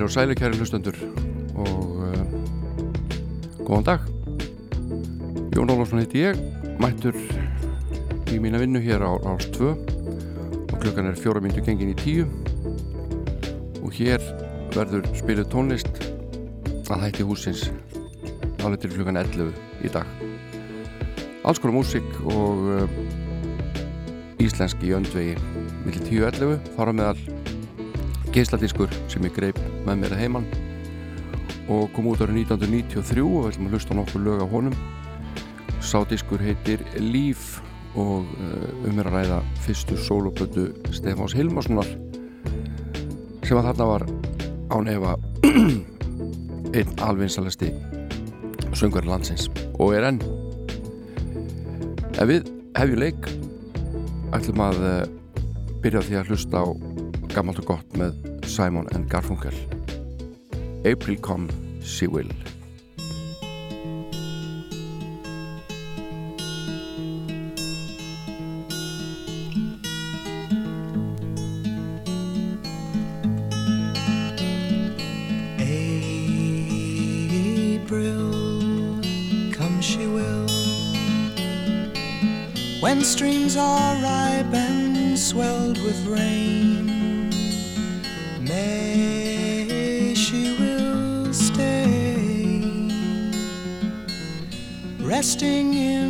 Heilir og sæli kæri hlustendur. Og uh, góðan dag. Jón Ólafsson heiti ég mættur í mína vinnu hér á árs 2 og klukkan er fjóra myndu gengin í tíu. Og hér verður spiluð tónlist að hætti húsins alveg til klukkan 11 í dag. Alls konar músík og uh, íslenski í öndvegi millir 10-11 þar á meðal geisladiskur sem ég greip með mér að heimann og kom út árið 1993 og við ætlum að hlusta nokkur lög af honum. Sádiskur heitir Líf og uh, um er að ræða fyrstu soloplötu Stefáns Hilmarssonar sem að þarna var án efa einn alvinsalasti söngverð landsins og er enn. Ef við hefjum leik. Ætlum að uh, byrja því að hlusta á gammalt og gott með Simon and Garfunkel April Come She Will April, come she will. When streams are ripe and swelled with rain, resting in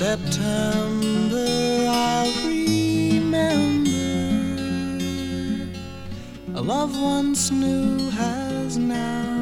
September, I'll remember. A love once new has now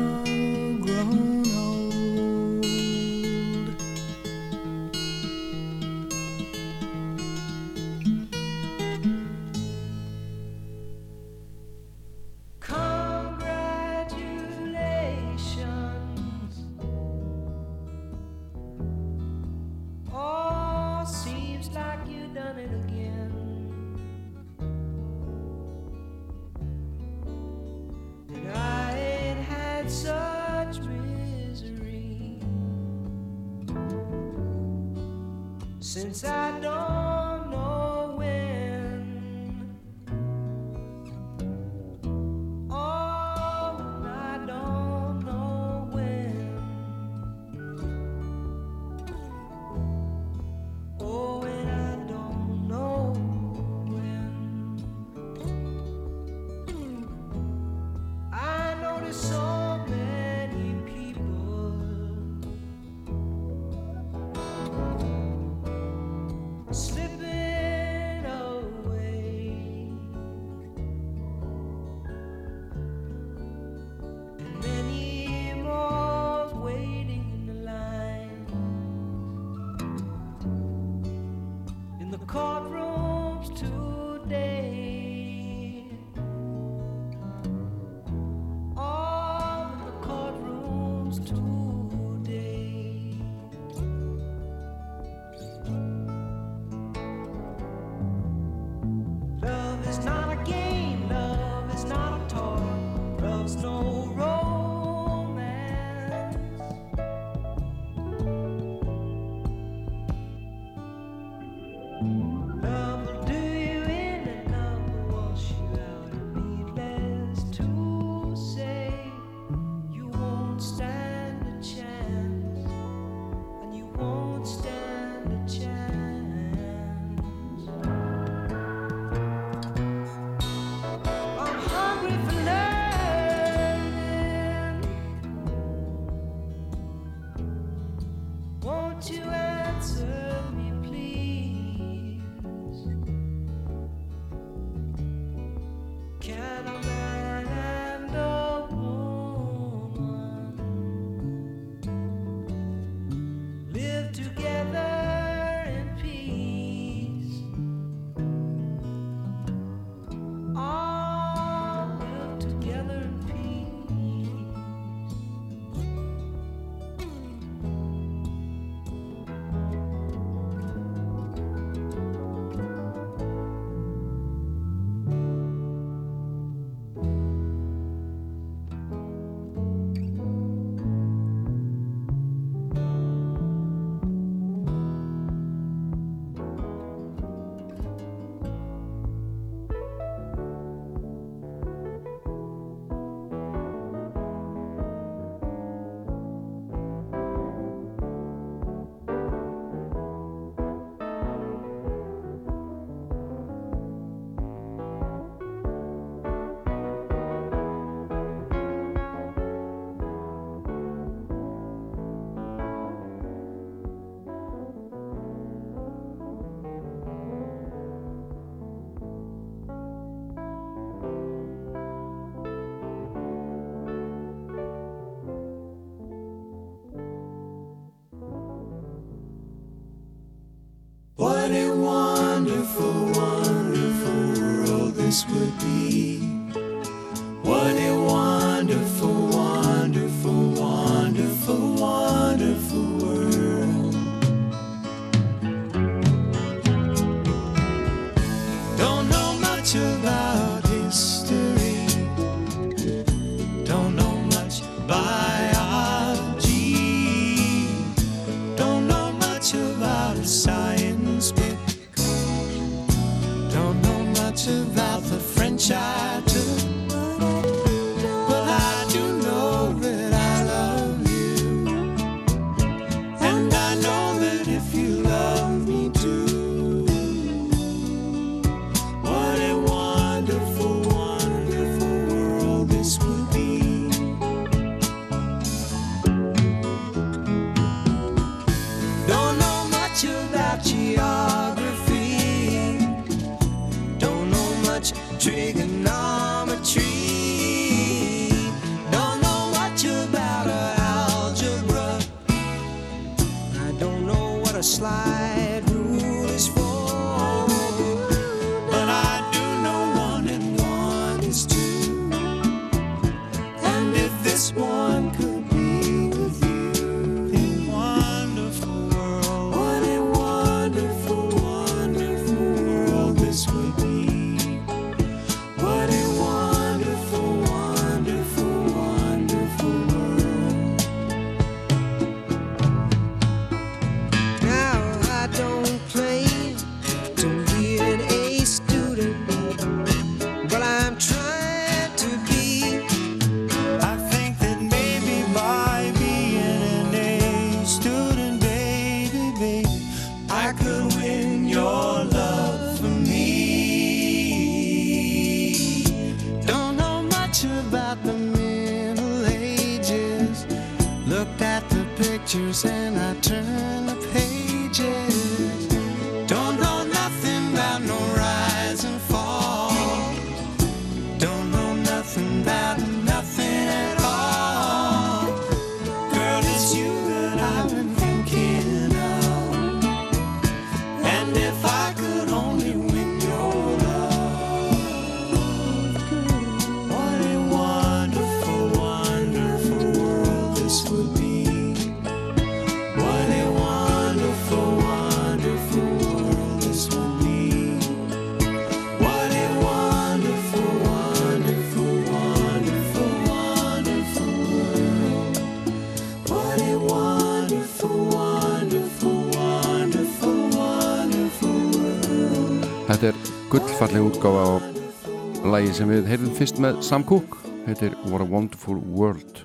sem við heyrðum fyrst með Sam Cooke er What a Wonderful World.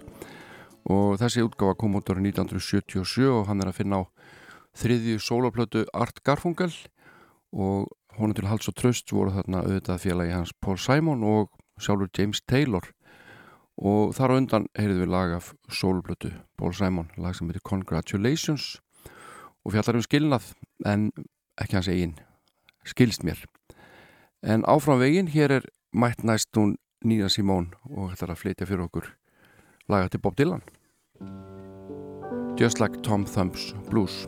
Og þessi útgáfa kom út árið 1977 og hann er að finna á þriðju sólarplötu Art Garfunkel. Og honum til hals og tröst voru þarna auðvitað félagi hans Paul Simon og sjálfur James Taylor. Og þar á undan heyrðum við lag af sólarplötu Paul Simon, lag sem heitir Congratulations. Og fjallar um skilnað en ekki hans eigin skilst mér. En áfram veginn, hér er mætt næst hún Nina Simone og ætlar að flytja fyrir okkur laga til Bob Dylan. Just like Tom Thumb's Blues.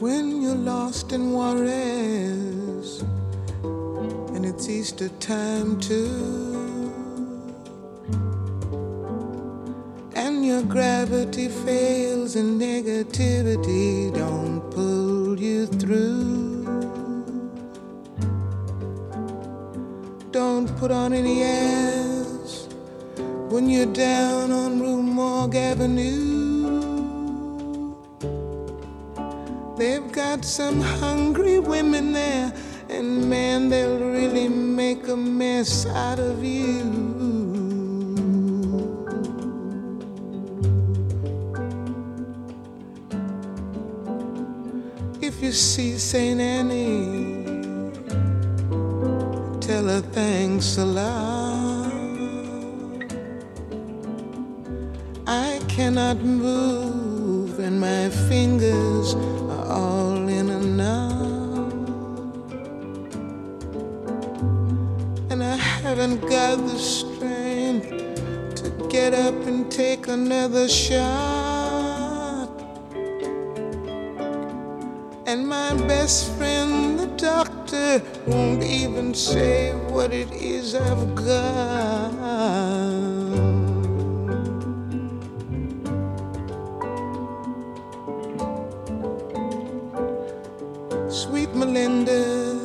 When you're lost in Juarez and it's Easter time too, and your gravity fails and negativity don't pull you through. Don't put on any airs when you're down on Rue Morgue Avenue. They've got some hungry women there, and man, they'll really make a mess out of you. If you see St. Annie, tell her thanks a lot. I cannot move, and my fingers are all in a knot. And I haven't got the strength to get up and take another shot. And my best friend, the doctor, won't even say what it is I've got. Sweet Melinda,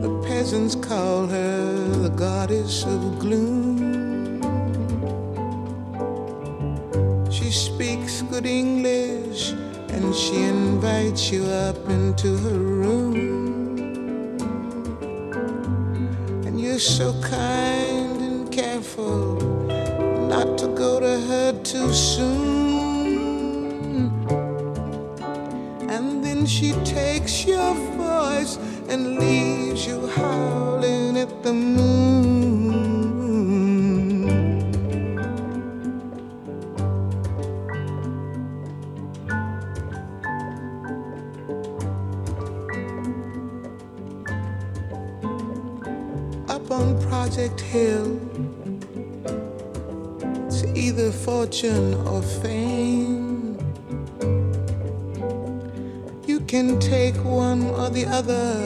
the peasants call her the goddess of gloom. She speaks good English and she invites you up into her room. And you're so kind and careful not to go to her too soon. And then she takes your voice and leaves you howling at the moon. Fortune or fame. You can take one or the other,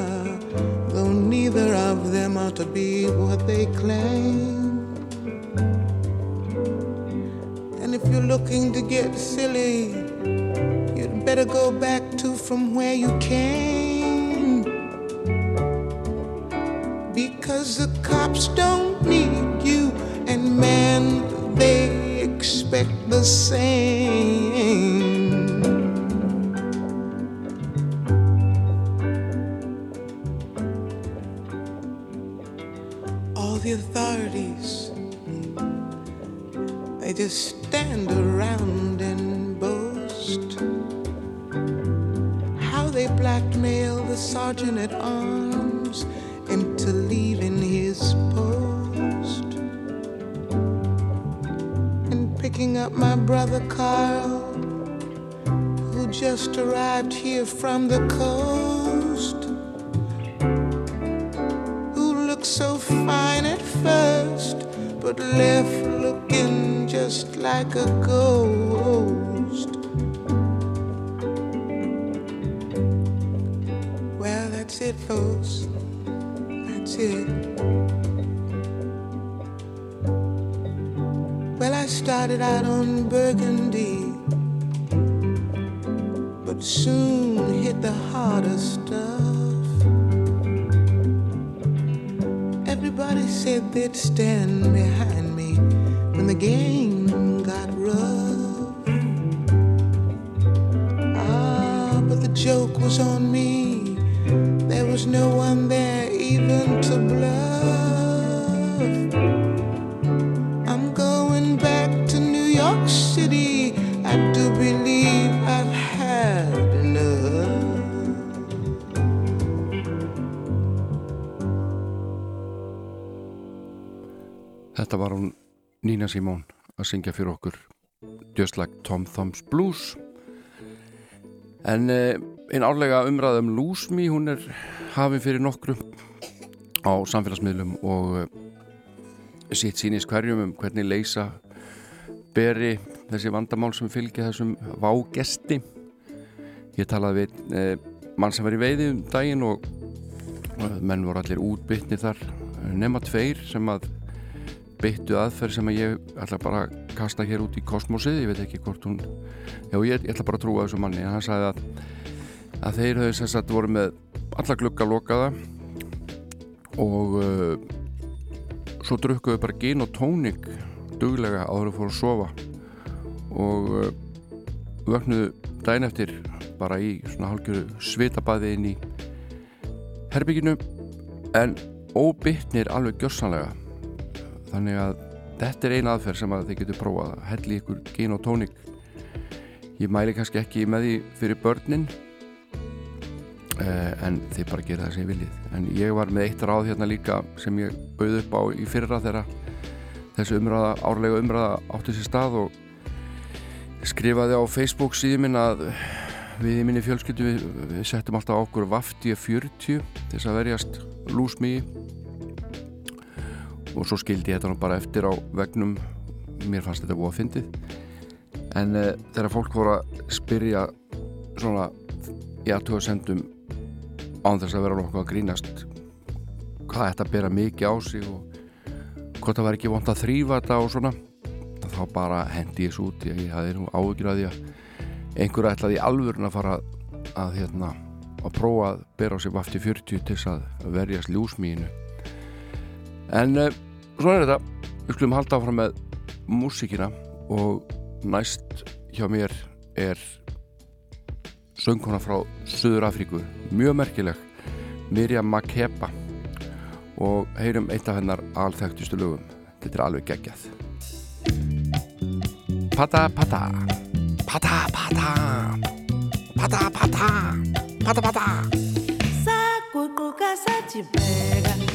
Simón að syngja fyrir okkur Just like Tom Thumbs Blues. En eh, einn árlega umræða um Lúsmi hún er hafin fyrir nokkru á samfélagsmiðlum og eh, sitt sýnis hverjum um hvernig leysa beri þessi vandamál sem fylgja þessum vágesti. Ég talaði við eh, mann sem var í veiði um daginn og menn voru allir útbytni þar nema tveir sem að byttu aðferð sem að ég ætla bara að kasta hér út í kosmosið, ég veit ekki hvort hún já ég, ég ætla bara að trúa þessu manni. Hann sagði að, að þeir höfðu sem sagt voru með alla glugga lokaða og uh, svo drukkuðu bara gin og tónik duglega að fóru að sofa og uh, vöknuðu dæn eftir bara í svona hálfgjöru svitabæði inn í herbygginu en óbytnir alveg gjörsanlega þannig að þetta er eina aðferð sem að þið getur prófað. Að helli ykkur gin og tónik. Ég mæli kannski ekki með því fyrir börnin eh, en þið bara gera það sem ég viljið. En ég var með eitt ráð hérna líka sem ég bauð upp á í fyrra þegar þessu umræða, árlega umræða átti sér stað og skrifaði á Facebook síðan minn að við í minni fjölskyldu við, við settum alltaf okkur vafti 40 til þess að verjast lúsmíi og svo skildi ég þetta nú bara eftir á vegnum mér fannst þetta búið að fyndið en uh, þegar fólk voru að spyrja svona í aðtöðasendum án þess að vera nokkuð að grínast hvað þetta bera mikið á sig og hvort það var ekki vant að þrýfa þetta og svona þá bara hendi ég svo út. Ég hafði nú áhugir að því að einhverja ætlaði alvörun að fara að hérna að prófa að bera á sig vafti 40 til þess að verjast ljúsmínu en uh, svona er þetta. Við skulum halda áfram með músíkina og næst hjá mér er söngkona frá Suður Afríku mjög merkileg Mirjam Makeba og heyrum eitt af hennar alþægtustu lögum. Þetta er alveg geggjað. Pata pata. Pata pata. Pata pata. Pata pata. Sacucuca se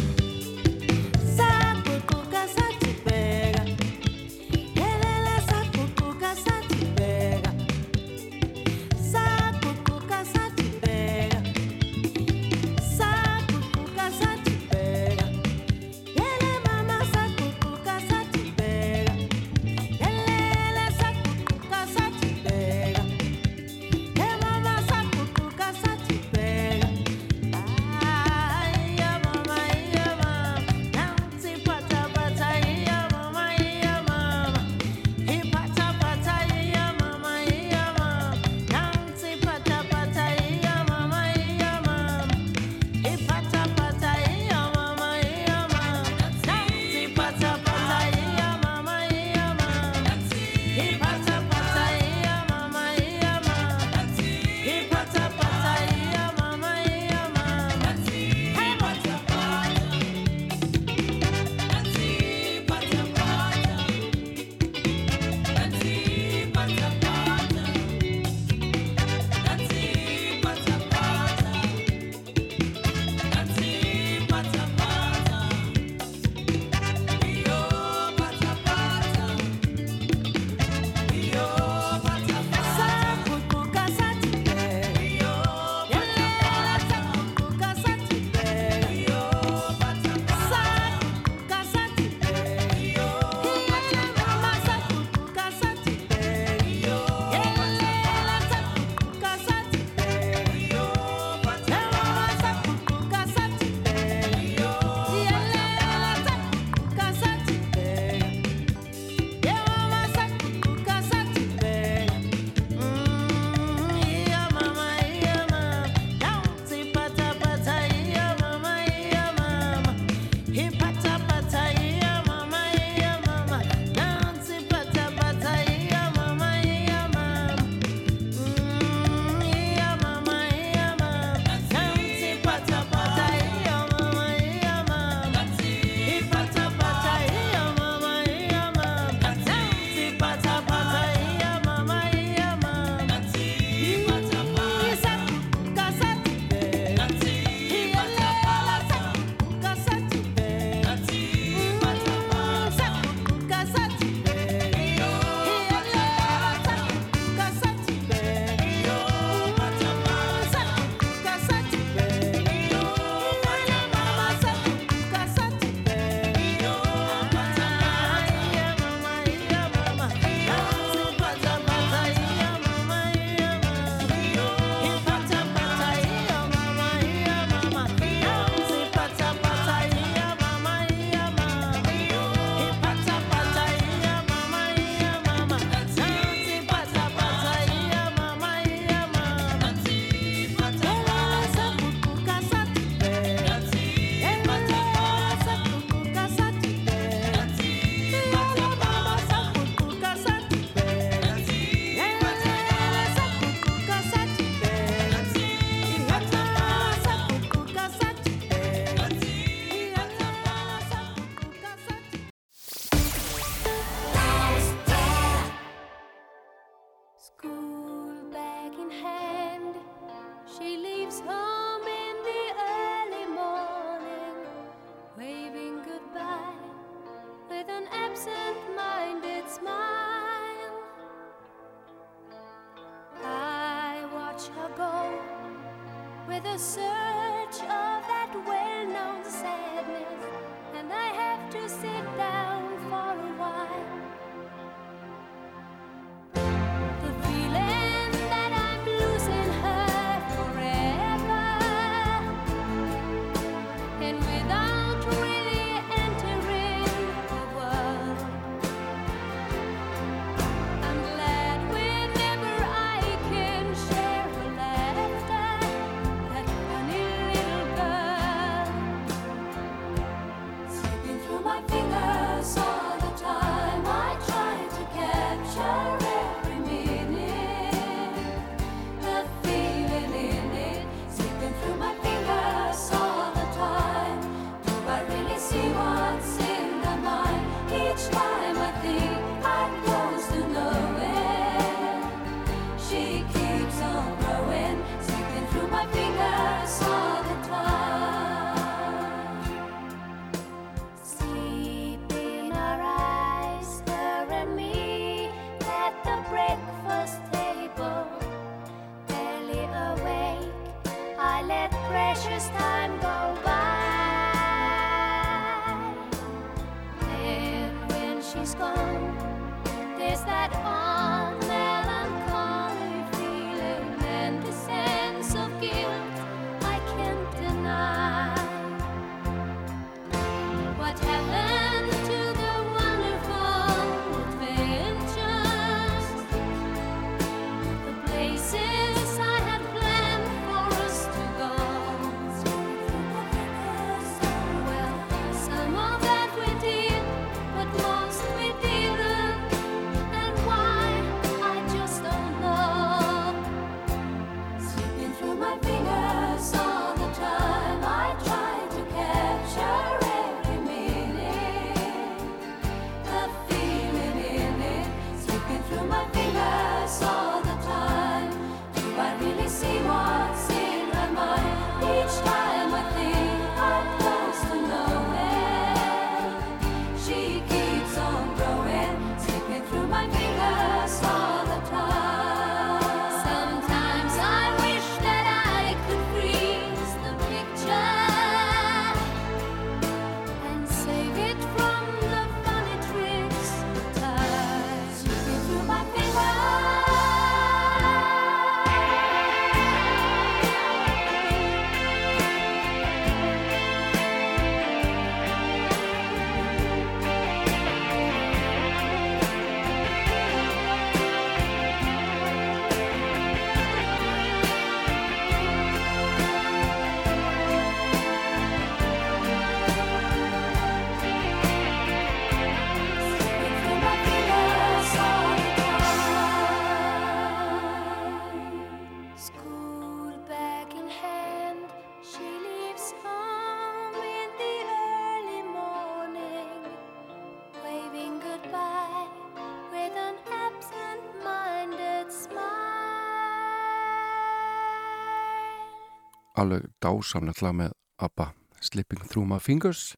alveg dásamlegt lag með ABBA Slipping Through My Fingers.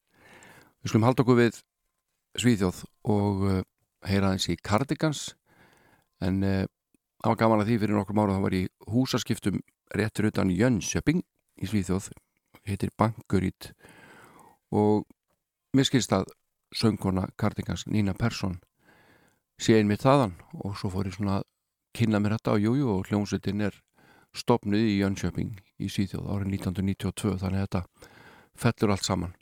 Við skulum halda okkur við Svíþjóð og uh, heyra í Cardigans. En uh, það var gaman að því fyrir nokkrum ára það var í húsaskiptum réttur utan Jönköping í Svíþjóð heitir Bankurít og mér skilst að söngkona Cardigans Nína Persson sé einmitt þaðan. Og svo fór ég svona að kynna mér þetta á jújú og hljómsveitin er stopnuð í Jönköping í Svíþjóð árið 1992 þannig að þetta fellur allt saman.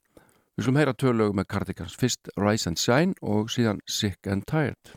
Við skulum heyra tölögu með Cardigans, fyrst Rise and Shine og síðan Sick and Tired.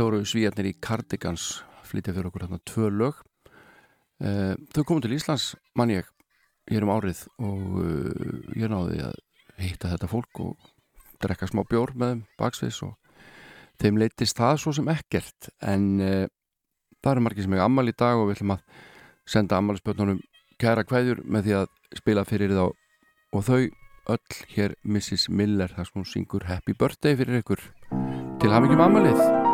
Þetta voru svíjarnir í Cardigans flytja fyrir okkur þarna tvö lög. Uh, Þau komum til Íslands mann ég hér um árið og uh, ég náði að hitta þetta fólk og drekka smá bjór með þeim baksviðs og þeim leittist það svo sem ekkert. En uh, það eru margir sem er ammal í dag og við ætlum að senda ammaliðspötnunum kæra kveðjur með því að spila fyrir þá og þau öll hér Mrs. Miller þar sem hún syngur Happy Birthday fyrir ykkur. Til hafingjum ammalið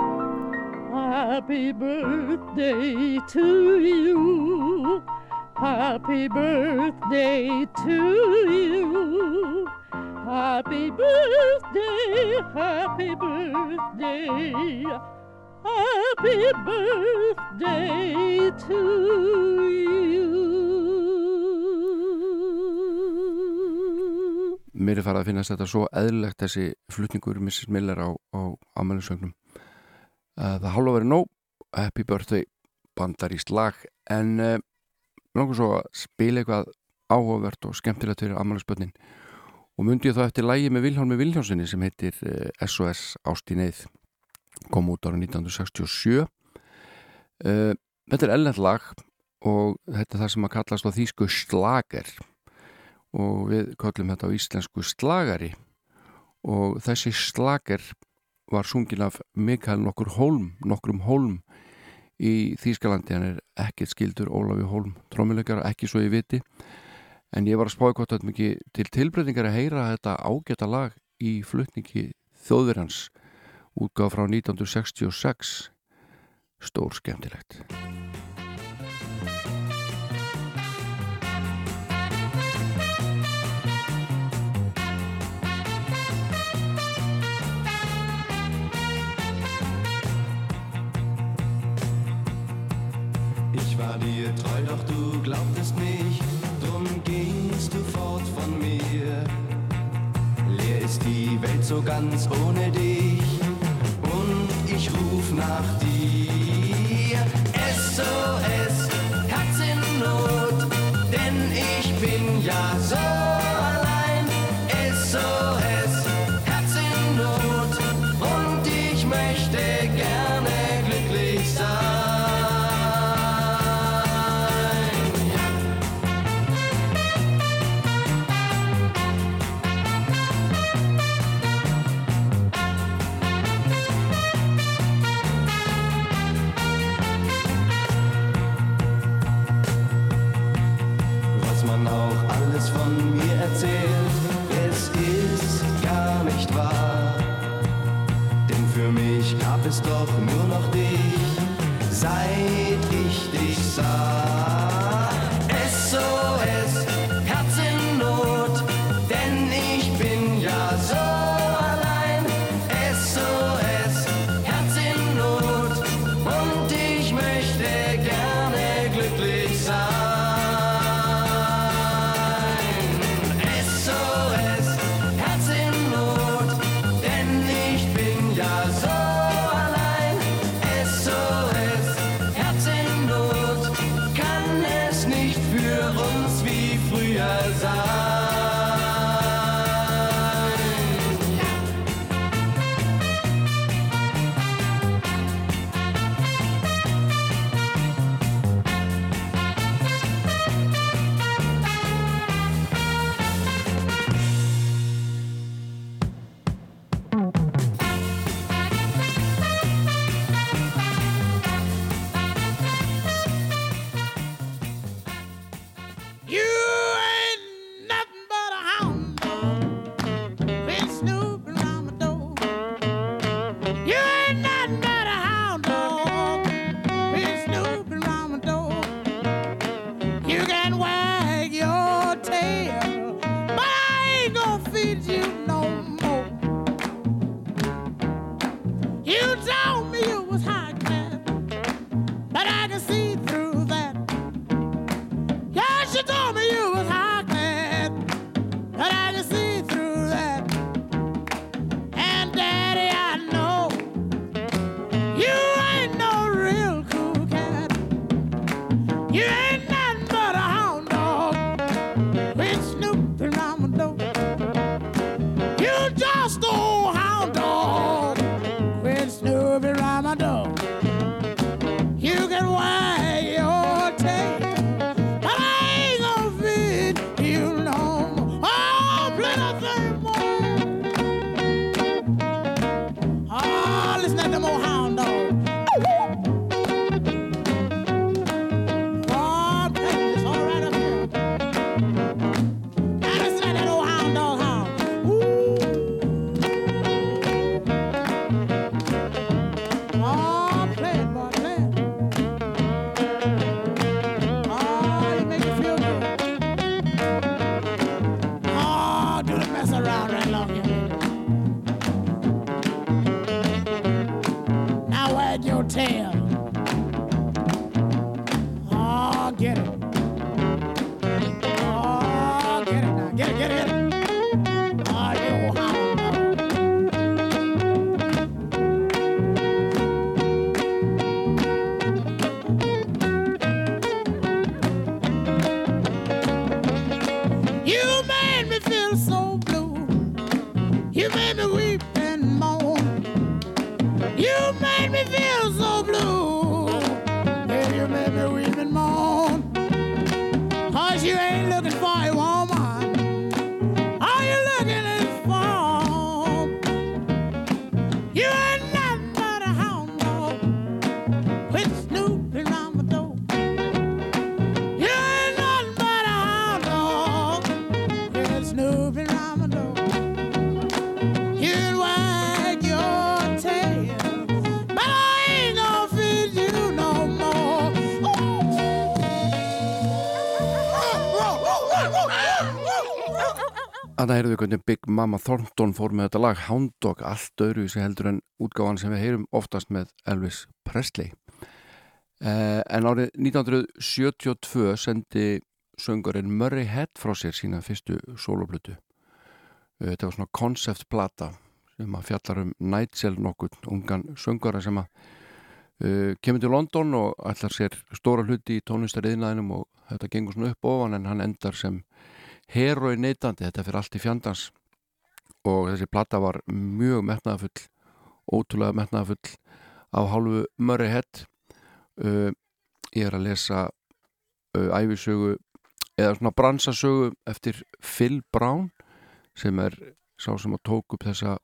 Happy birthday to you. Happy birthday to you. Happy birthday, happy birthday. Happy birthday to you. mér er farið að finnast þetta svo eðlilegt þessi flutningur Mrs. Miller á, á amalisögnum það hálfa verið nóg. Happy Birthday bandaríst lag. En uh, langar svo að spila eitthvað áhugavert og skemmtilegt fyrir amalisbönnin og myndi ég þá eftir lægi með Vilhjálmi Vilhjálssoni sem heitir uh, SOS Ástineið kom út ára 1967 uh, þetta er ellend lag og þetta er það sem að kallast á þýsku slager. Og við kallum þetta á íslensku slagari. Og þessi slager var sungin af Mikael nokkur Holm, nokkrum Holm í Þýskalandi, hann er ekkert skildur Ólafi Holm, trómuleikar, ekki svo ég viti. En ég var að spáði hvort þetta mikið til tilbreytingar að heyra þetta ágæta lag í flutningi þjóðverjans. Útgáð frá 1966 stór skemmtilegt doch du glaubtest nicht, drum gingst du fort von mir. Leer ist die Welt so ganz ohne dich Mama Thornton fór með þetta lag Hound Dog, allt öðru sem heldur en útgáfan sem við heyrum oftast með Elvis Presley. Eh, en árið 1972 sendi söngurinn Murray Head frá sér sína fyrstu sóloplutu. Eh, þetta var svona konceptplata sem að fjallar um Nigel nokkur, ungan söngara sem að uh, kemur til London og ætlar sér stóra hluti í tónlistariðnaðinum og þetta gengur svona upp ofan en hann endar sem heroi neytandi, þetta fyrir allt í fjandans og þessi plata var mjög metnaðafull ótrúlega metnaðafull af hálfu Murray Head uh, ég er að lesa uh, æfisögu eða svona bransasögu eftir Phil Brown sem er sá sem að tók upp þessa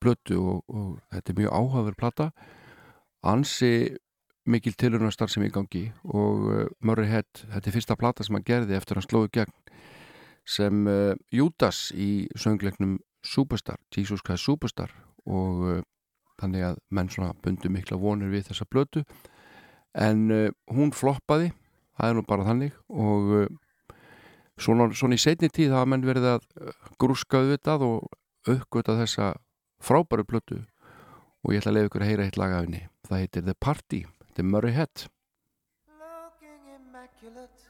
plötu og, og þetta er mjög áhugaverð plata. Ansi mikil tilunastar sem í gangi og uh, Murray Head, þetta er fyrsta plata sem hann gerði eftir að hann slóði gegn sem uh, Judas í söngleiknum Superstar, Jesus Christ Superstar og uh, þannig að menn svona bundu mikla vonir við þessa blötu en uh, hún floppaði það er nú bara þannig og uh, svona, svona í setni tíð hafa menn verið að uh, grúska auðvitað og aukvitað þessa frábæru blötu og ég ætla að leiða ykkur að heyra eitt lag af henni það heitir The Party, þetta er Murray Head Looking immaculate.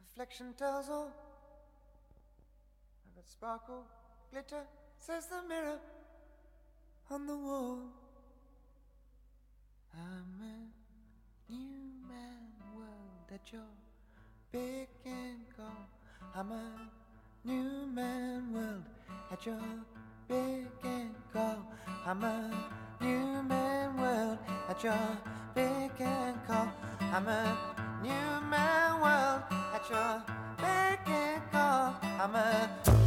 Reflection tells all. Sparkle, glitter, says the mirror on the wall. I'm a new man world at your beck and call. I'm a new man world at your beck and call. I'm a new man world at your beck and call. I'm a new man world at your beck and call. I'm a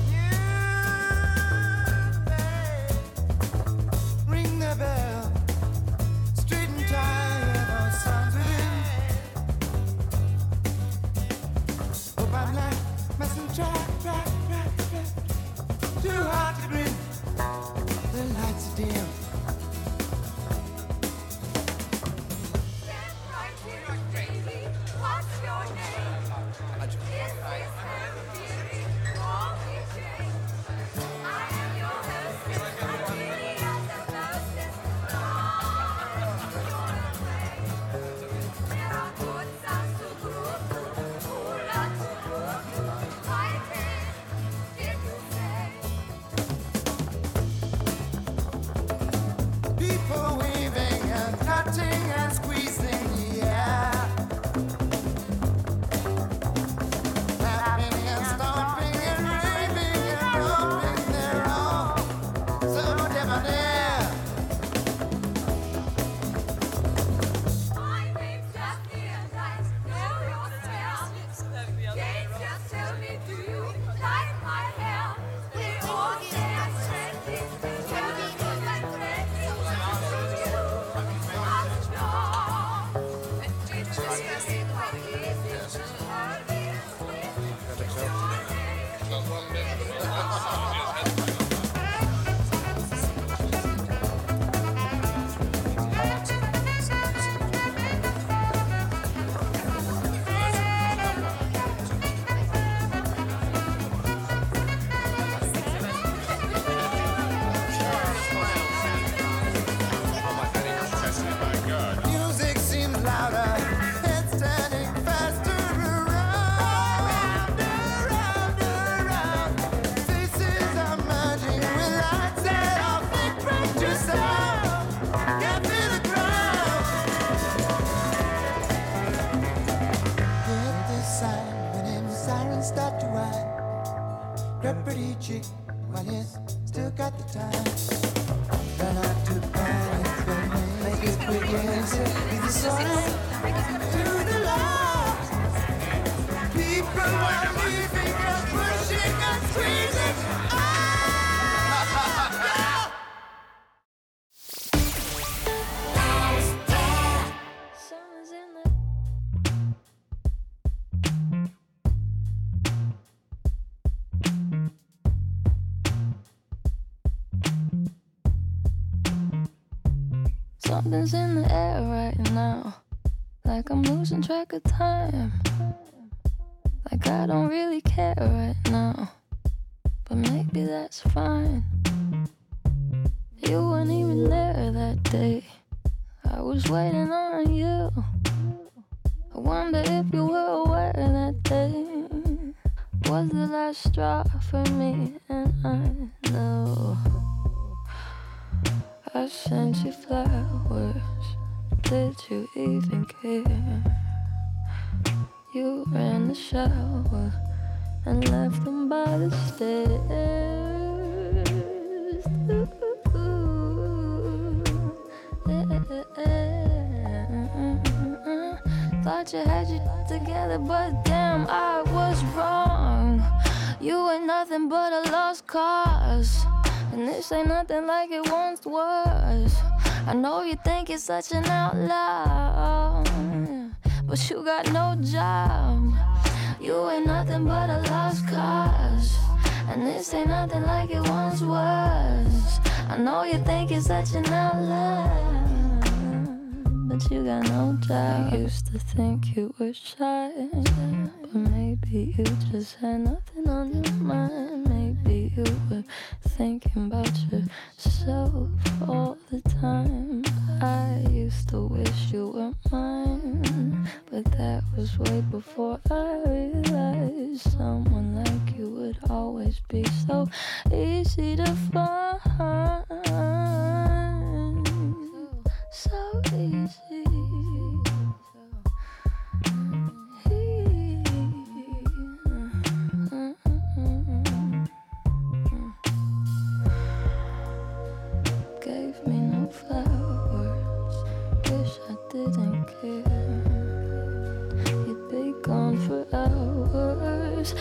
Something's in the air right now. Like I'm losing track of time. Like I don't really care right now. But maybe that's fine. You weren't even there that day. I was waiting on you. I wonder if you were aware that day was the last straw for me, and I know I sent you flowers. Did you even care? You ran the shower and left them by the stairs. Thought you had you together, but damn, I was wrong. You ain't nothing but a lost cause. And this ain't nothing like it once was. I know you think you're such an outlaw, but you got no job. You ain't nothing but a lost cause. And this ain't nothing like it once was. I know you think you're such an outlaw, but you got no job. I used to think you were shy, but maybe you just had nothing on your mind. Maybe you were thinking about yourself all the time. I used to wish you were mine, but that was way before I realized someone like you would always be so easy to find. So easy. Gave me no flowers. Wish I didn't care. You'd be gone for hours.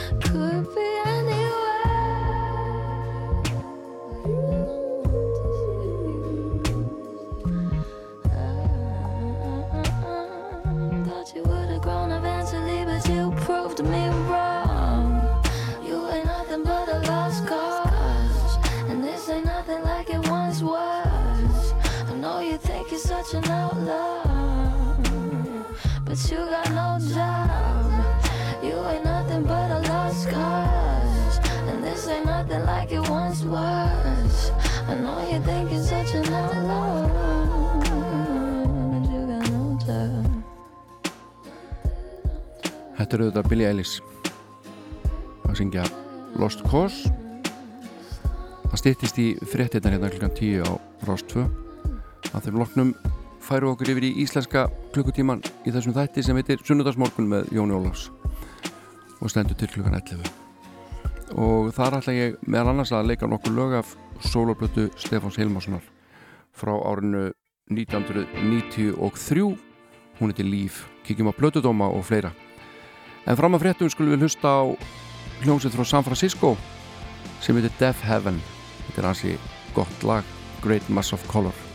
But you got no job. You ain't nothing but a lost cause. And this ain't nothing like it once was. I know you think you're such an outlaw, but you got no job. Þetta eru auðvitað Billie Eilish að syngja Lost Cause Það stýttist í fréttina hérna klukkan 10 á Rást 2 að þeim loknum færu okkur yfir í íslenska klukkutíman í þessum þætti sem heitir Sunnudagsmorgun með Jóni Ólafs og stendur til klukkan 11 og þar ætla ég meðal annars að leika nokkur lög af soloplötu Stefáns Hilmarssonar frá árinu 1993 hún heitir Líf, kíkjum á plötudóma og fleira En fram að fréttum skulum við hlusta á hljómsveit frá San Francisco sem heitir Deaf Heaven. Þetta er hansi gott lag, Great Mass of Color.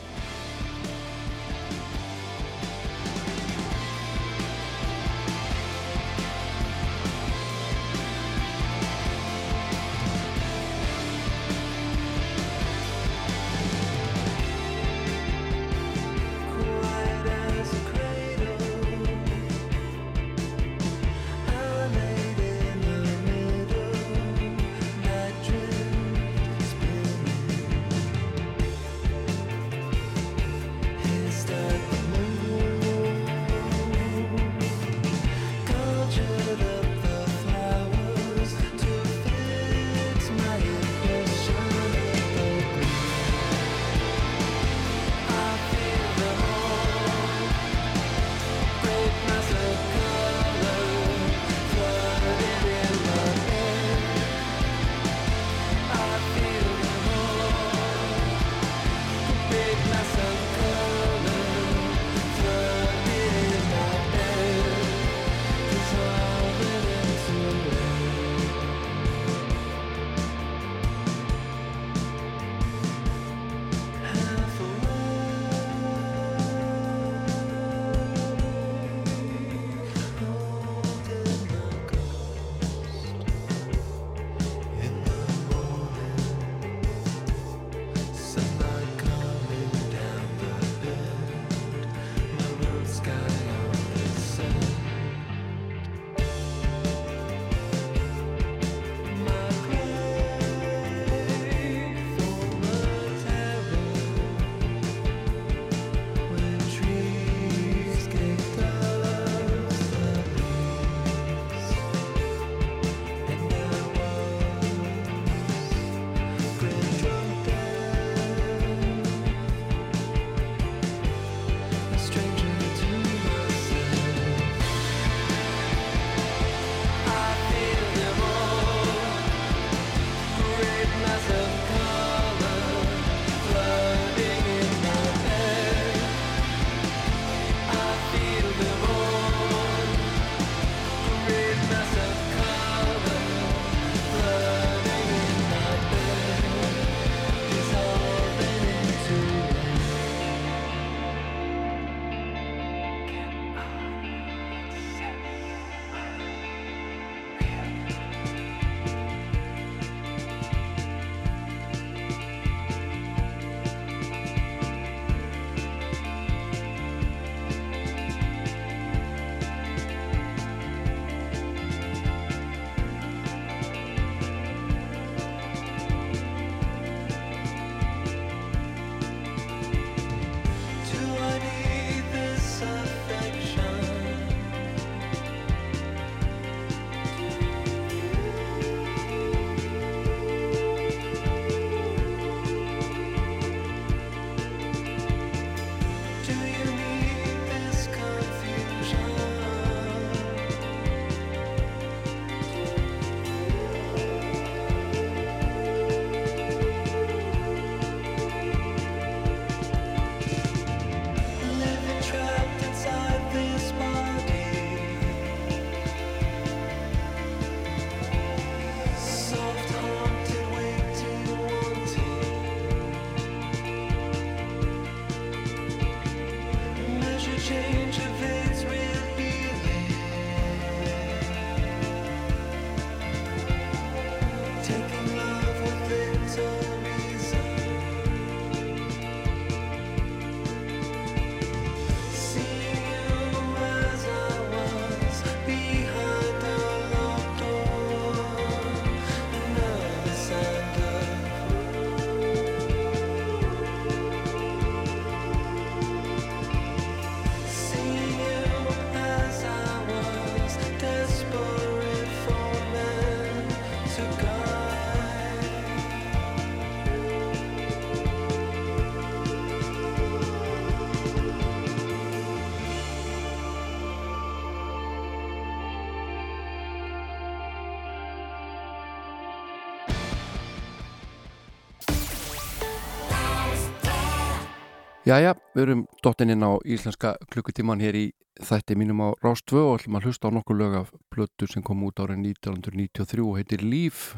Jæja, við erum dottin inn á íslenska klukkutíman hér í þætti mínum á Rás 2 og ætlum að hlusta á nokkur lög af blötu sem kom út árið 1993 og heitir Líf,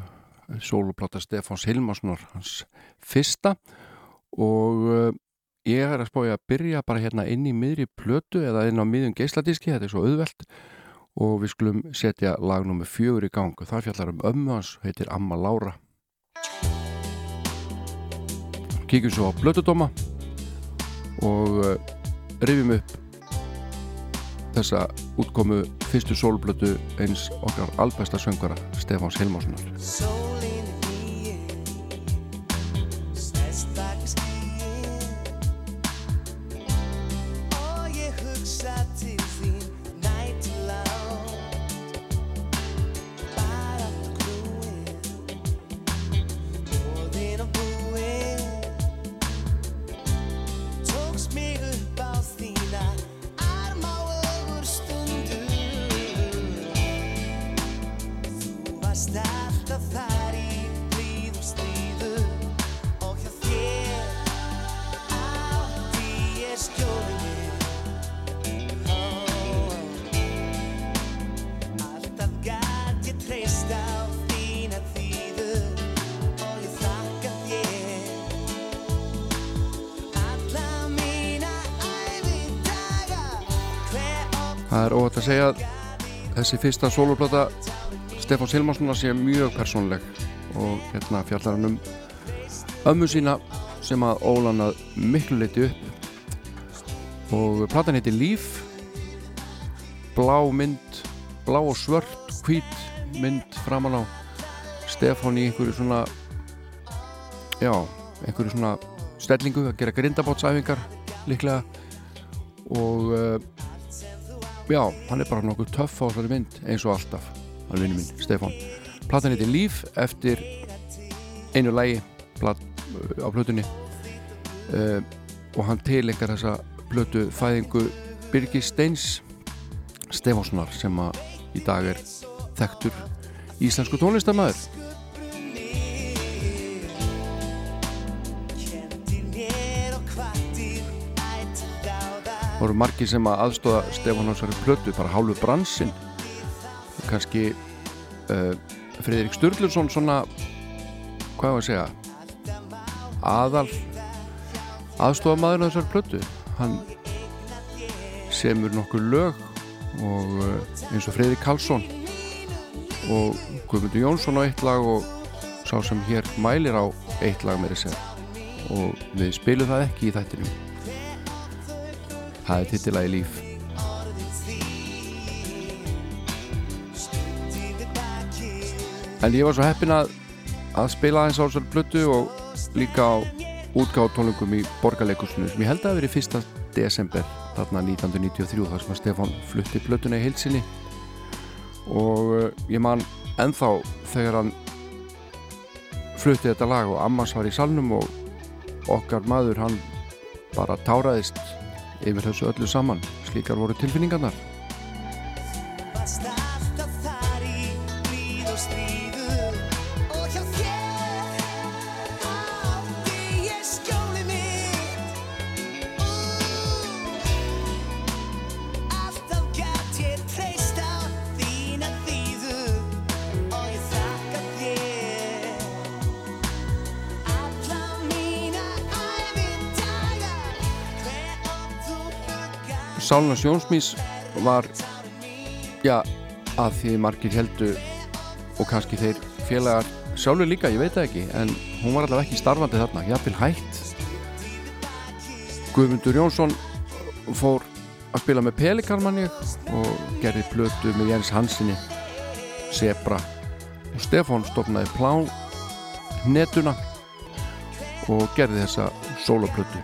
sóluplata Stefáns Hilmarssonar, hans fyrsta. Og uh, ég er að spója að byrja bara hérna inn í miðri plötu eða inn á miðjum geisladiski, þetta er svo auðvelt. Og við skulum setja lag nummið fjögur í gang. Og þar fjallar um ömmu hans, heitir Amma Lára. Kíkjum svo á blötudóma og uh, rifjum upp þessa útkomu fyrstu sólblötu eins okkar albæsta söngara Stefáns Hilmarssonar að segja að þessi fyrsta sóluplata Stefáns Hilmarssonar sé mjög persónleg og hérna fjallar hann um ömmu sína sem að ólan að miklu leiti upp. Og platan heitir Líf. Blá mynd blá og svört, hvít mynd framan á Stefán í einhverju svona já, einhverju svona stellingu að gera grindabótsæfingar líklega. Og uh, já, hann er bara nokkuð töff á þessari mynd eins og alltaf hann vinnu minn, Stefán. Platan heitir Líf eftir einu lægi plat, á plötunni uh, og hann tilengar þessa plötu fæðingu Birgir Steins Stefánssonar sem að í dag er þekktur íslensku tónlistamæður voru margir sem að aðstóða Stefán Hansari plötu, bara hálfu bransinn. Kannski uh, Friðrik Sturluson svona hvað var að segja aðal aðstóða maður þessar plötu. Hann semur nokkur lög og uh, eins og Friðrik Karlsson og Guðmundur Jónsson á eitt lag og sá sem hér mælir á eitt lag meiri segja. Og við spilum það ekki í þættinum Það er tittilagi líf. En ég var svo heppin að að spila aðeins á þessari plötu og líka á útgáð tónlingum í borgarleikusinu sem ég held að verið fyrsta desember þarna 1993 þar sem að Stefán flutti plötuna í heilsinni og uh, ég man ennþá þegar hann flutti þetta lag og Ammas var í salnum og okkar maður hann bara táraðist yfir þessu öllu saman. Slíkar voru tilfinningarnar Sáluna Sjónsmís var já, að því margir heldu og kannski þeir félagar sjálfur líka, ég veit það ekki en hún var allavega ekki starfandi þarna jafnvel hætt. Guðmundur Jónsson fór að spila með Pelikarmanni og gerði plötu með Jens Hansinni Zebra. Og Stefán stofnaði Plá netuna og gerði þessa sólaplötu.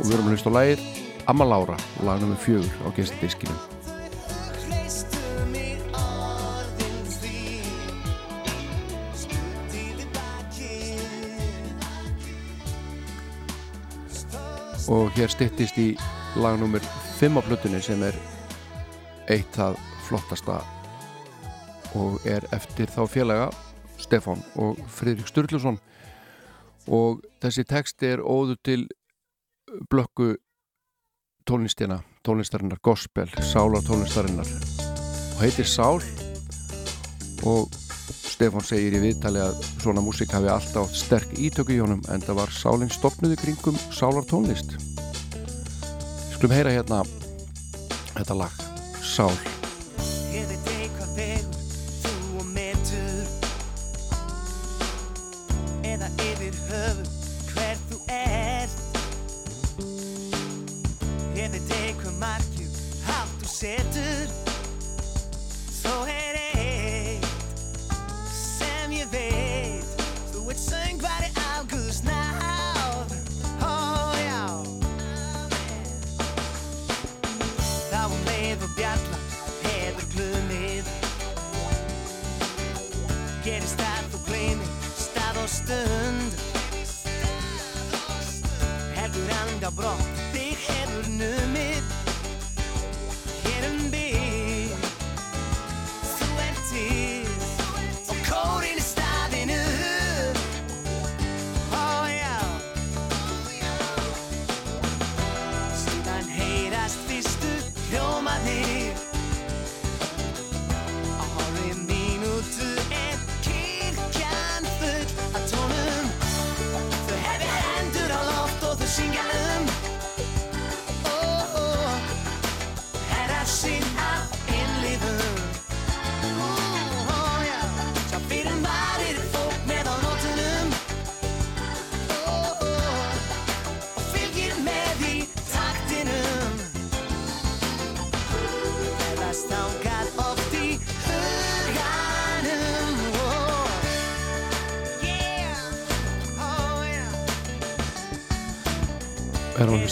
Og við erum að hlusta á lægir Amma Lára, lag nr. fjögur á bakið og hér styttist í lag nr. 5 á plötunni sem er eitt það flottasta og er eftir þá félaga Stefán og Friðrik Sturluson og þessi texti er óður til blökku tónlistina, tónlistarinnar gospel, sálar tónlistarinnar. Og heitir Sál. Og Stefán segir í viðtali að svona músík hafi alltaf sterk ítöku í honum en það var Sálinn stopnuði kringum sálar tónlist. Skulum heyra hérna þetta lag, Sál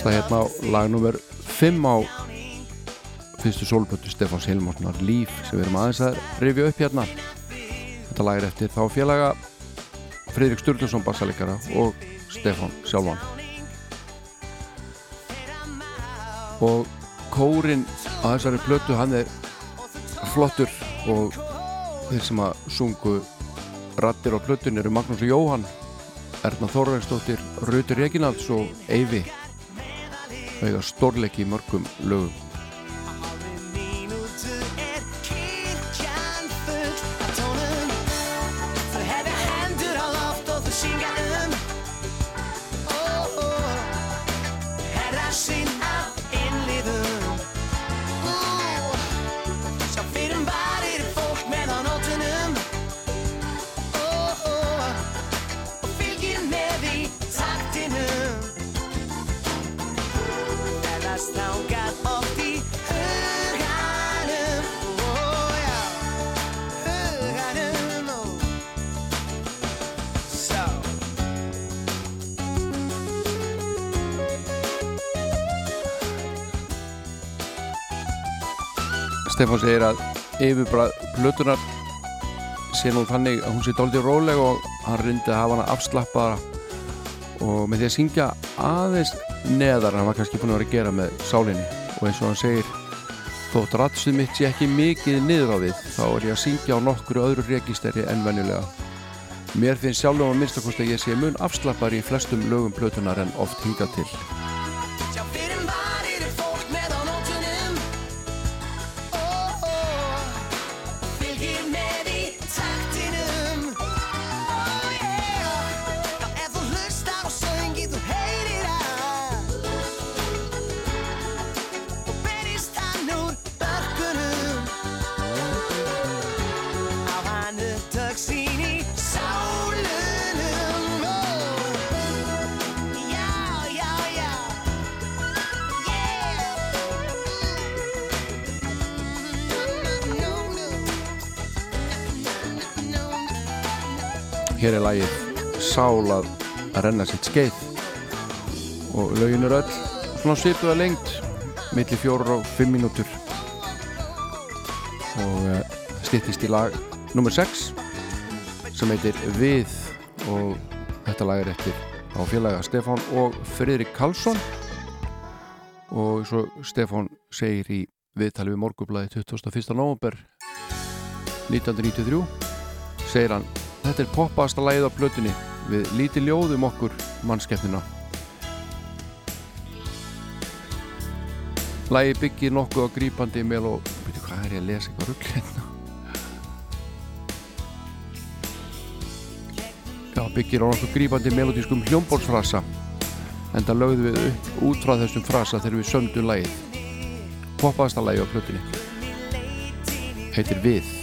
hlusta hérna á lag nummer 5 á fyrstu sólpötu Stefáns Hilmarssonar Líf sem við erum aðeins að rifja upp hérna. Þetta lag er eftir þá félaga Friðrik Sturluson bassalikara og Stefán sjálfan. Og kórin á þessari plötu hann er flottur og þeir sem að sungu rattir á plötun eru Magnús Jóhann Erna Þorveinsdóttir, Rutur Reginalds og Eyvi þau eiga stórleiki í mörgum lögum yfirbræð plötunar sé nú þannig að hún sé dálítið róleg og hann reyndi að hafa hana afslappaðara og með því að syngja aðeins neðar hann var kannski búin að vera að gera með sálinni. Og eins og hann segir þótt ratsuð mitt sé ekki mikið niður á við þá er ég að syngja á nokkru öðru registeri en venjulega. Mér finnst sjálfum að minnstakost að ég sé mun afslappar í flestum lögum plötunar en oft hingað til Sál að, að renna sitt skeið. Og lögin er öll svona svipuða lengt milli fjórar og fimm mínútur. Og uh, styttist í lag nummer 6 sem heitir Við. Og þetta lag er eftir á félaga Stefán og Friðrik Karlsson. Og svo Stefán segir í viðtali við morgublaði 21. november 1993 segir hann Þetta er poppaðasta lagið á plötunni við lítið ljóðum okkur mannskeppnina Lægi byggir nokkuð á grípandi mel og veitu hvað er ég að lesa eitthvað rugl hérna? Já, byggir á nokkuð grípandi melodískum hljómbólsfrasa en það lögðum við upp út frá þessum frasa þegar við sömdum lægið poppaðasta lægi á plötunni. Heitir Við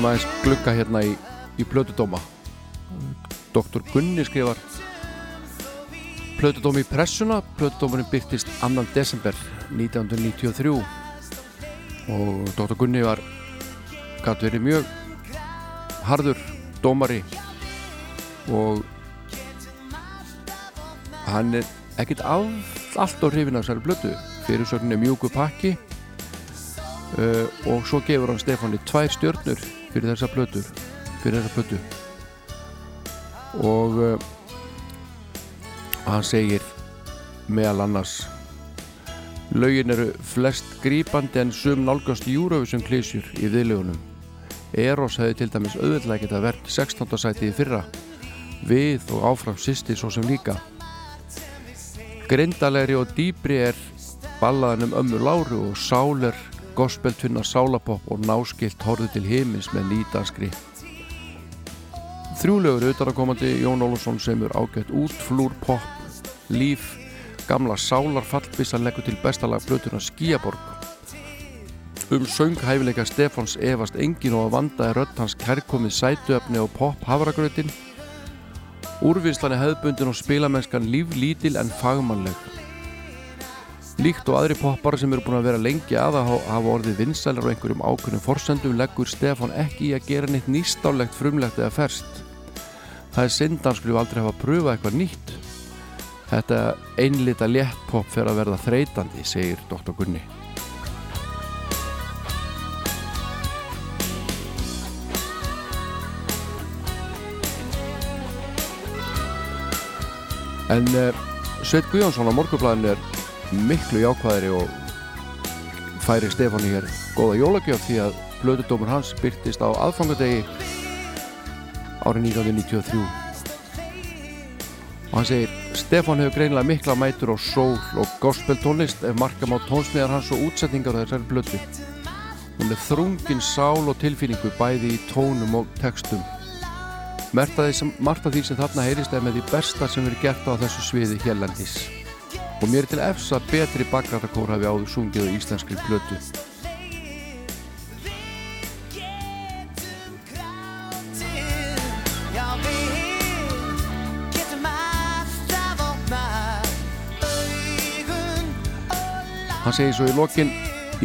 skulum aðeins glugga hérna í, í plötudóma Dr. Gunni skrifar Plötudómi í pressuna Plötudómurinn byrtist 2. desember 1993 og Dr. Gunni var gæti verið mjög harður dómari og hann er all, allt á hrifin af þessari blötu fyrirsögnin er mjúku pakki uh, og svo gefur hann Stefáni tvær stjörnur fyrir þessa blötur fyrir þessa blötu og uh, hann segir meðal annars lögin eru flest grípandi en sum nálgast Eurovision klísjur í viðlegunum Eros hefði til dæmis auðvitað geta verið 16. sæti í fyrra við og áfram sýsti svo sem líka Grindalegri og dýbri er ballaðan um ömmu Láru og sáler gospeltunna sálapopp og náskilt horfið til himins með nýdanskri Þrjúlegur utanakomandi Jón Ólafsson semur ágætt útflúr pop líf gamla sálar fallbissa leggur til bestalag blötuna Skíaborg Um sönghæfileika Stefáns efast engin og að vanda er rödd hans kærkomið sætuöfni og pop havragrautin. Úrvinnslan er hefðbundin og spilamennskan líflítil en fagmannleg. Líkt og aðri poppar sem eru búin að vera lengi að að hafa orðið vinsælar á einhverjum ákveðnum forsendum leggur Stefán ekki í að gera neitt nýstálegt frumlegt eða ferst. Það er synd hann skulle aldrei hafa pröfað eitthvað nýtt. Þetta einlita létt pop fer að verða þreytandi, segir Dr. Gunni. En uh, Sveit Guðjónsson á morgublaðinu er miklu jákvæðri og færi Stefáni hér góða jólagjöf því að blöðudómur hans byrtist á aðfangadegi árið 1993 og hann segir Stefán hefur greinilega mikla mætur á sól og gospel tónlist ef markam á tónsmiðar hans og útsetningar á þessari blödu. Hún er þrungin sál og tilfinningu bæði í tónum og textum. Af því sem þarna heyrist er með því besta sem verið gert á þessu sviði hérlandis. Og mér er til efs að betri bakrættakór hafi áður sungið á íslenskri augun Hann segir svo í lokin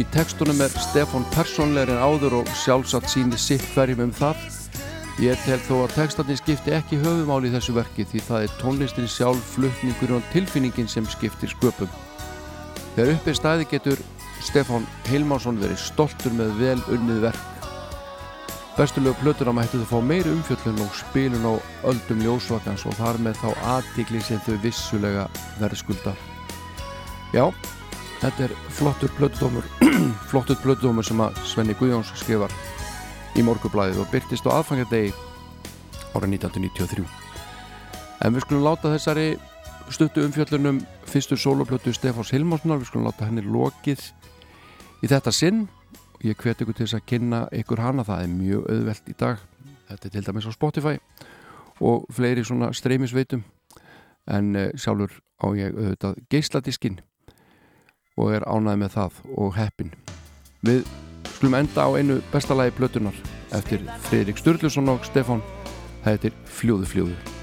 í textunum er Stefán persónlegur en áður og sjálfsagt síni sitt hverjum um það. Ég tel þó að textarnir skipti ekki höfumáli í þessu verki því það er tónlistin sjálf, flutningurinn og tilfinningin sem skiptir sköpum. Þegar uppi staði getur Stefán Heilmásson verið stoltur með vel unnið verk. Bestulegu plötuna mættu þau fá meiri umfjöllun og spilun á öldum ljósvakans og þar með þá aðtikli sem þau vissulega verðskulda. Já, þetta er flottur plötudómur, flottur plötudómur sem að Svenni Guðjóns skrifar í morgublaðið og byrtist á aðfangadegi árið 1993. En við skulum láta þessari stuttu umfjöllunum fyrstur soloplötu Stefáns Hilmarssonar, við skulum láta henni lokið í þetta sinn. Og ég hveti ykkur til þess að kynna ykkur hana, það er mjög auðvelt í dag. Þetta er til dæmis á Spotify og fleiri svona streymisveitum. En uh, sjálfur á ég auðvitað geisladiskinn og er ánæði með það og heppin við skulum enda á einu bestalagi plötunar eftir Fridrik Sturluson og Stefán. Það heitir Fljóðu fljóðu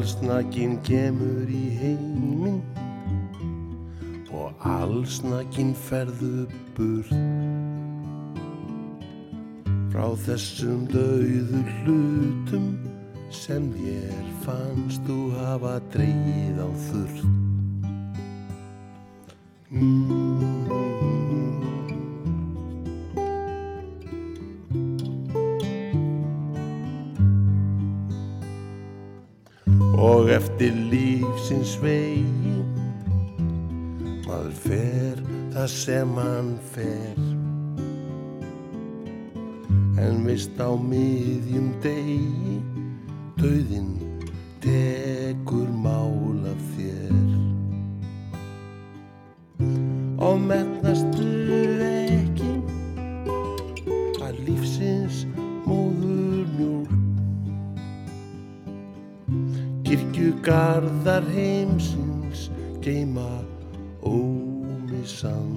Allsnakin kemur í heiminn og allsnakin ferðu burt frá þessum dauðu hlutum sem þér fannst þú hafa dreigið á þurrt. Maður fer það sem hann fer. En vist á miðjum degi döðin tekur mál af þér. Og metnastu ekki að lífsins móður mjólk. Kirkjugarðar heimsins geima sun.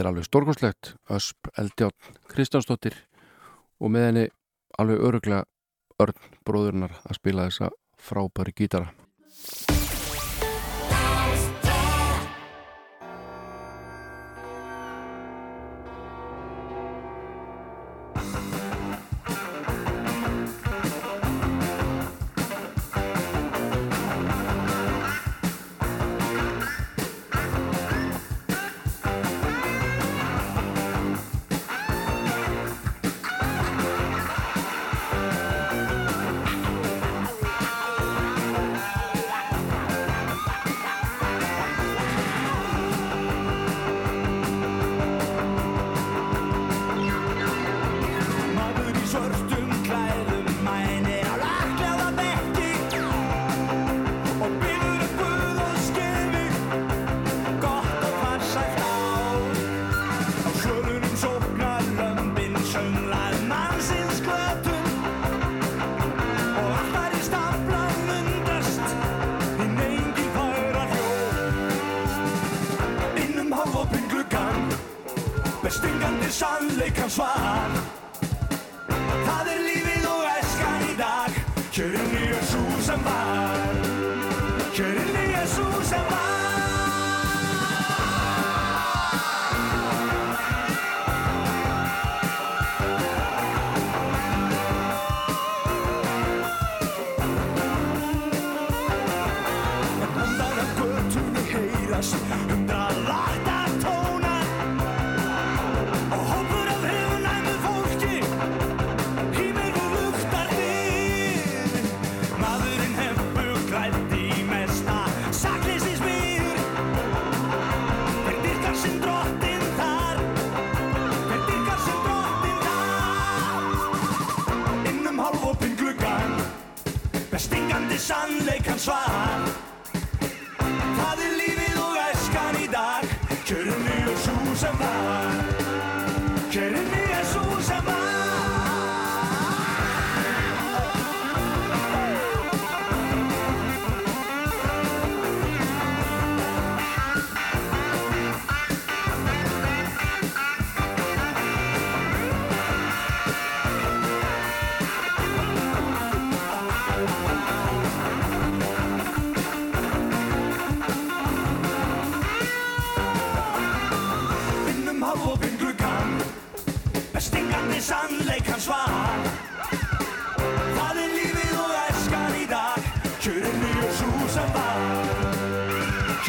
Þetta er alveg stórkonslegt, Ösp Eldjón Kristjánsdóttir og með henni alveg öruglega örn bróðurnar að spila þessa frábæri gítara.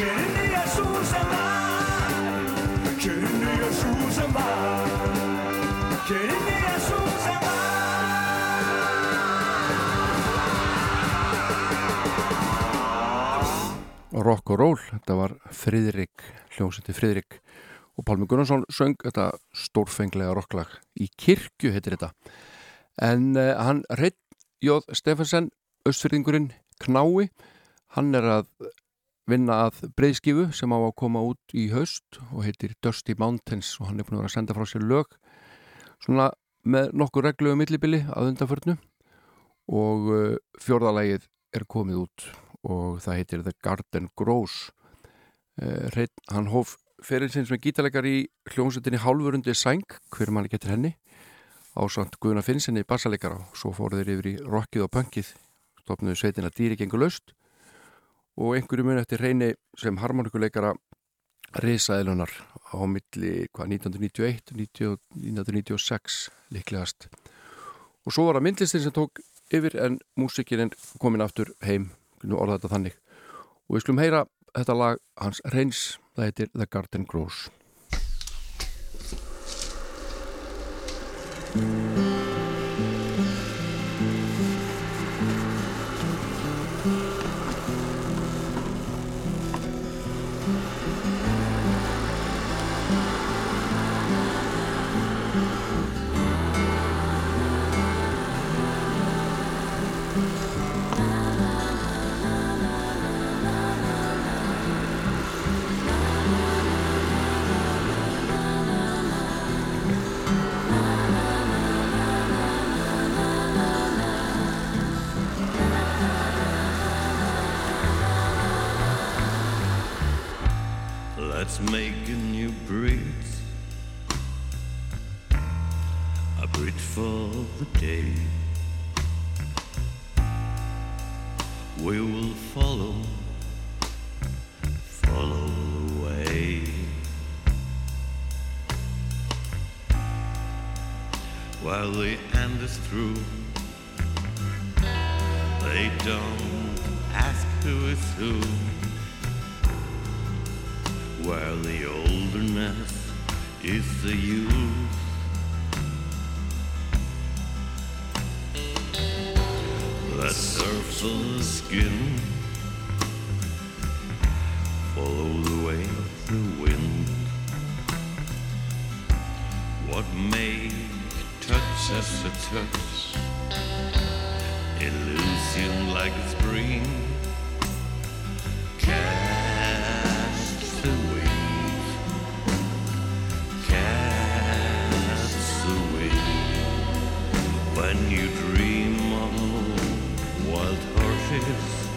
Kynniga sú sem var Kynniga sú sem var Kynniga sú sem var Rock og roll, þetta var Fridrik, hljómsætti Fridrik og Pálmi Gunnarsson söng þetta stórfenglega rocklag í kirkju heitir þetta. En uh, hann Reit Jóð Stefansen, östfyrðingurinn Knái, hann er að vinna að breyðskifu sem á að koma út í haust og heitir Dusty Mountains og hann er búin að vera að senda frá sér lög svona með nokkur reglu um millibili að undanförnu. Og uh, fjórðalægið er komið út og það heitir The Garden Grows. Reit, hann hóf ferilsins með gítarleikar í hljómsveitinni Hálfurundi Sæng, hver manni getur henni ásand Guðuna Finnsenni bassaleikara. Og svo fóru þeir yfir í rockið og punkið stopnuðu sveitina dýri gengur laust og einhverju mun eftir reyni sem harmonikuleikara risaðilunar á milli hvað, 1991 1996 líklegast. Og svo var það myndlistin sem tók yfir en músikinn komin aftur heim. Nú orða þetta þannig. Og við skulum heyra þetta lag hans reyns það heitir The Garden Grows When you dream of wild horses,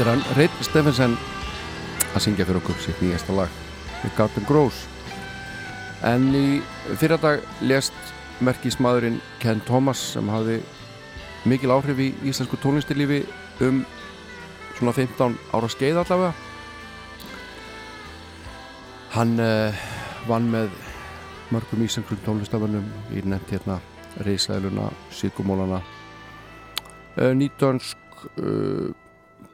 Er hann Reit Steffensen að syngja fyrir okkur sitt nýjasta lag The Garden Grows en í fyrradag lest merkismadurinn Ken Thomas sem hafði mikil áhrif í íslensku tónlistilífi um svona 15 ára skeið allavega. Hann uh, vann með mörgum íslenskum tónlistafönnum í nefnt hérna reysæðluna, síkumólana uh, nýtönsk uh,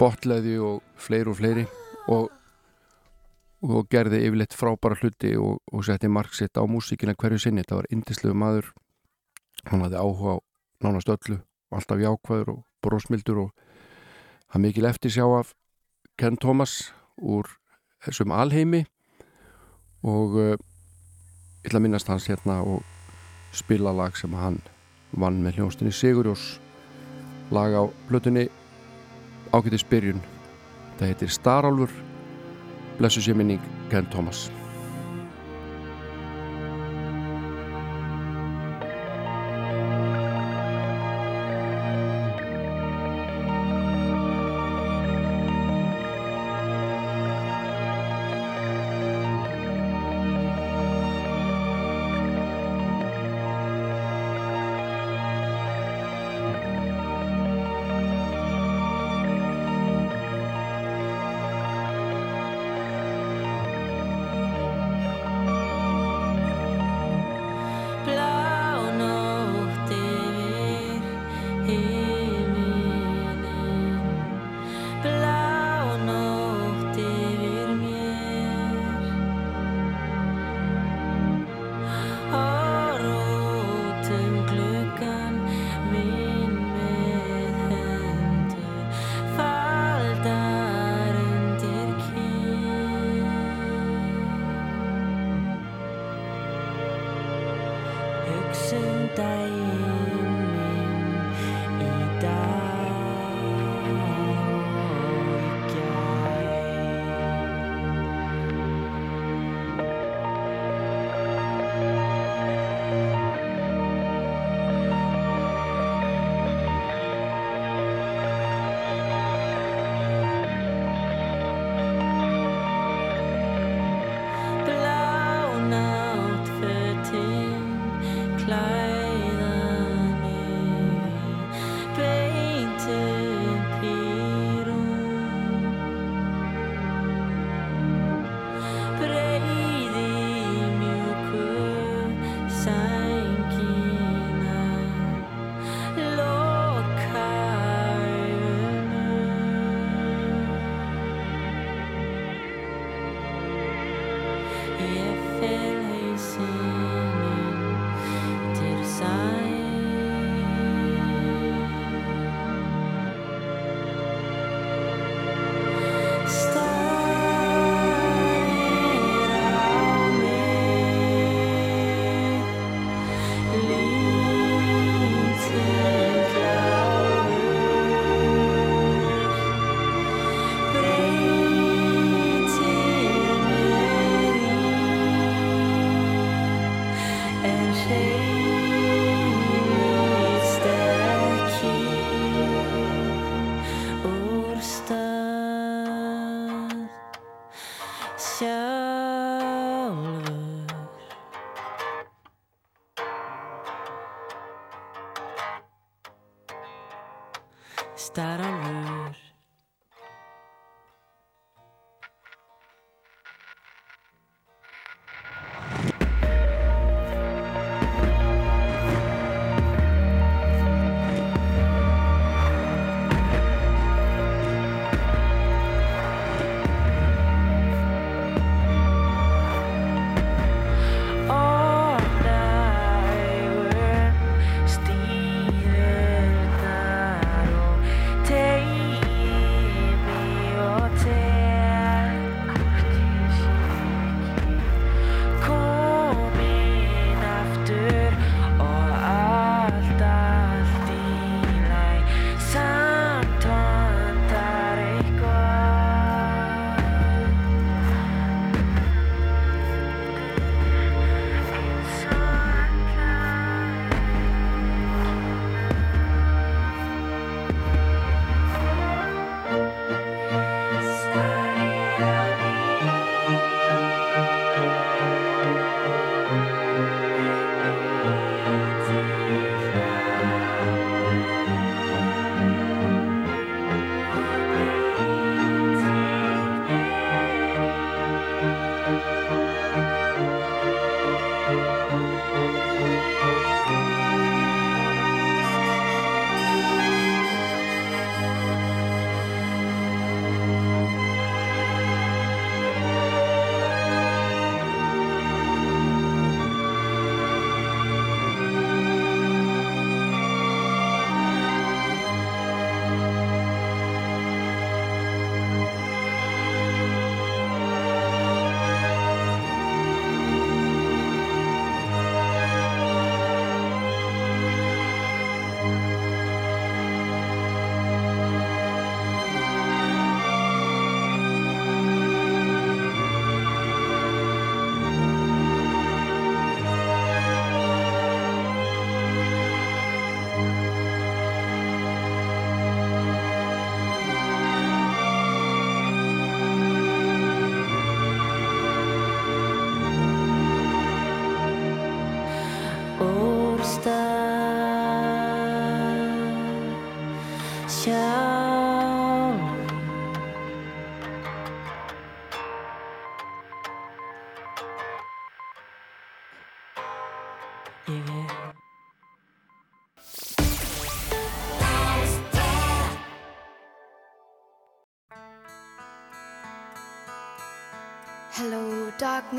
botleði og fleiri og fleiri og, og gerði yfirleitt frábæra hluti og, og setti marksitt á músíkina hverju sinni. Þetta var indislegu maður. Hann hafði áhuga á nánast öllu alltaf jákvæður og brósmildur og hann mikil eftir sjá af Ken Thomas úr þessum alheimi. Og uh, ég ætla að minnast hans hérna og spila lag sem hann vann með hljónstinni Sigurjós. Lag á blötunni ágættis byrjun. Það heitir Starálfur. Blessu sér minning Ken Thomas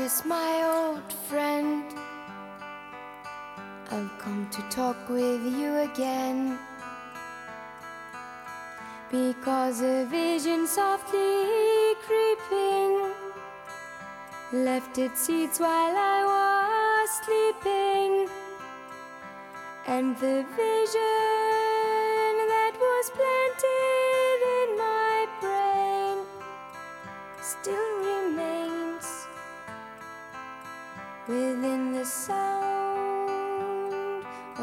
darkness, my old friend. I've come to talk with you again. Because a vision softly creeping left its seeds while I was sleeping. And the vision that was planted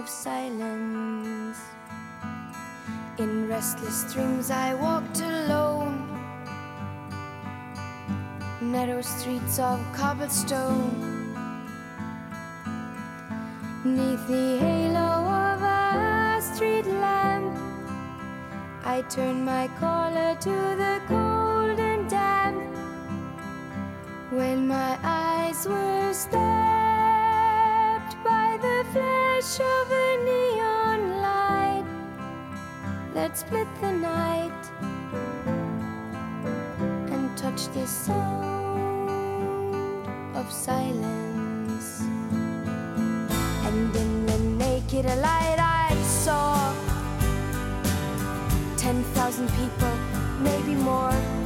of silence. In restless dreams, I walked alone, narrow streets of cobblestone. Neath the halo of a street lamp, I turned my collar to the cold and damp. When my eyes were the flash of a neon light that split the night and touched the sound of silence. And in the naked light I saw ten thousand people, maybe more.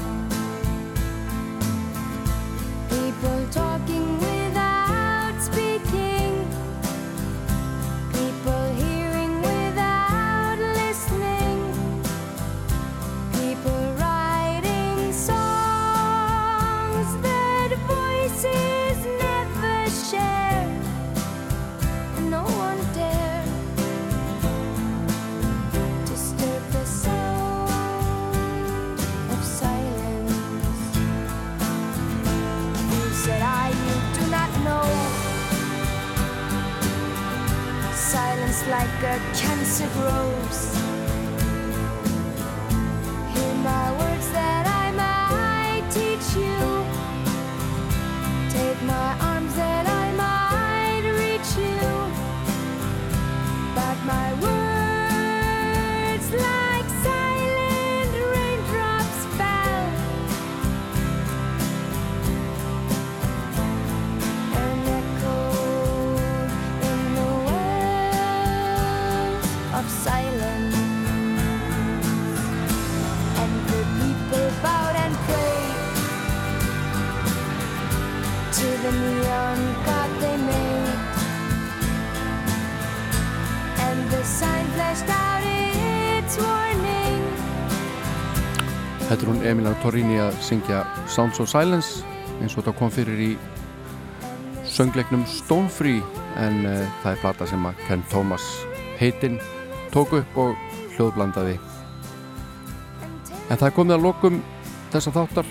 Like a cancer grows. Torrini að syngja Sounds of Silence eins og þetta kom fyrir í söngleiknum Stone Free en uh, það er plata sem að Ken Thomas heitinn tók upp og hljóðblandaði. En það er komið að lokum þessa þáttar.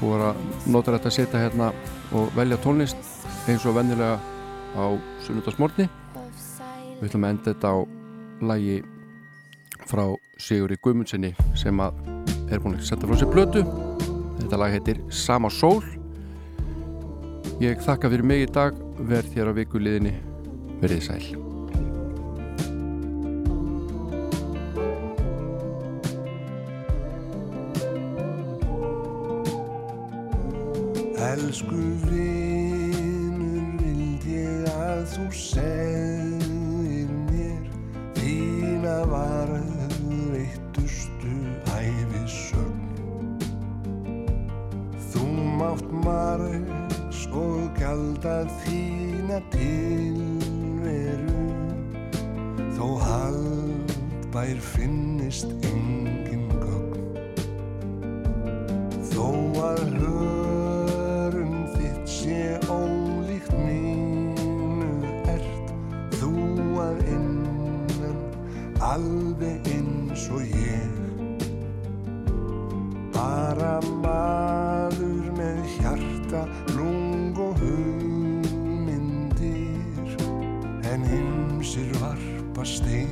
Og er að nota þetta að setja hérna og velja tónlist eins og vennilega á sunnudagsmorni við ætlum að enda þetta á lagi frá Sigurði Guðmundssoni sem að er búin að setja frá sér blötu þetta lag heitir Sama Sól. Ég þakka fyrir mig í dag verð þér á vikuliðinni verið sæl. Elsku vinur, vild ég að þú segir tilveru. Þó haldbær finnist engin gögn. Þó að hörun þitt sé ólíkt mínu ert Þú að innan alveg eins og ég verstehen.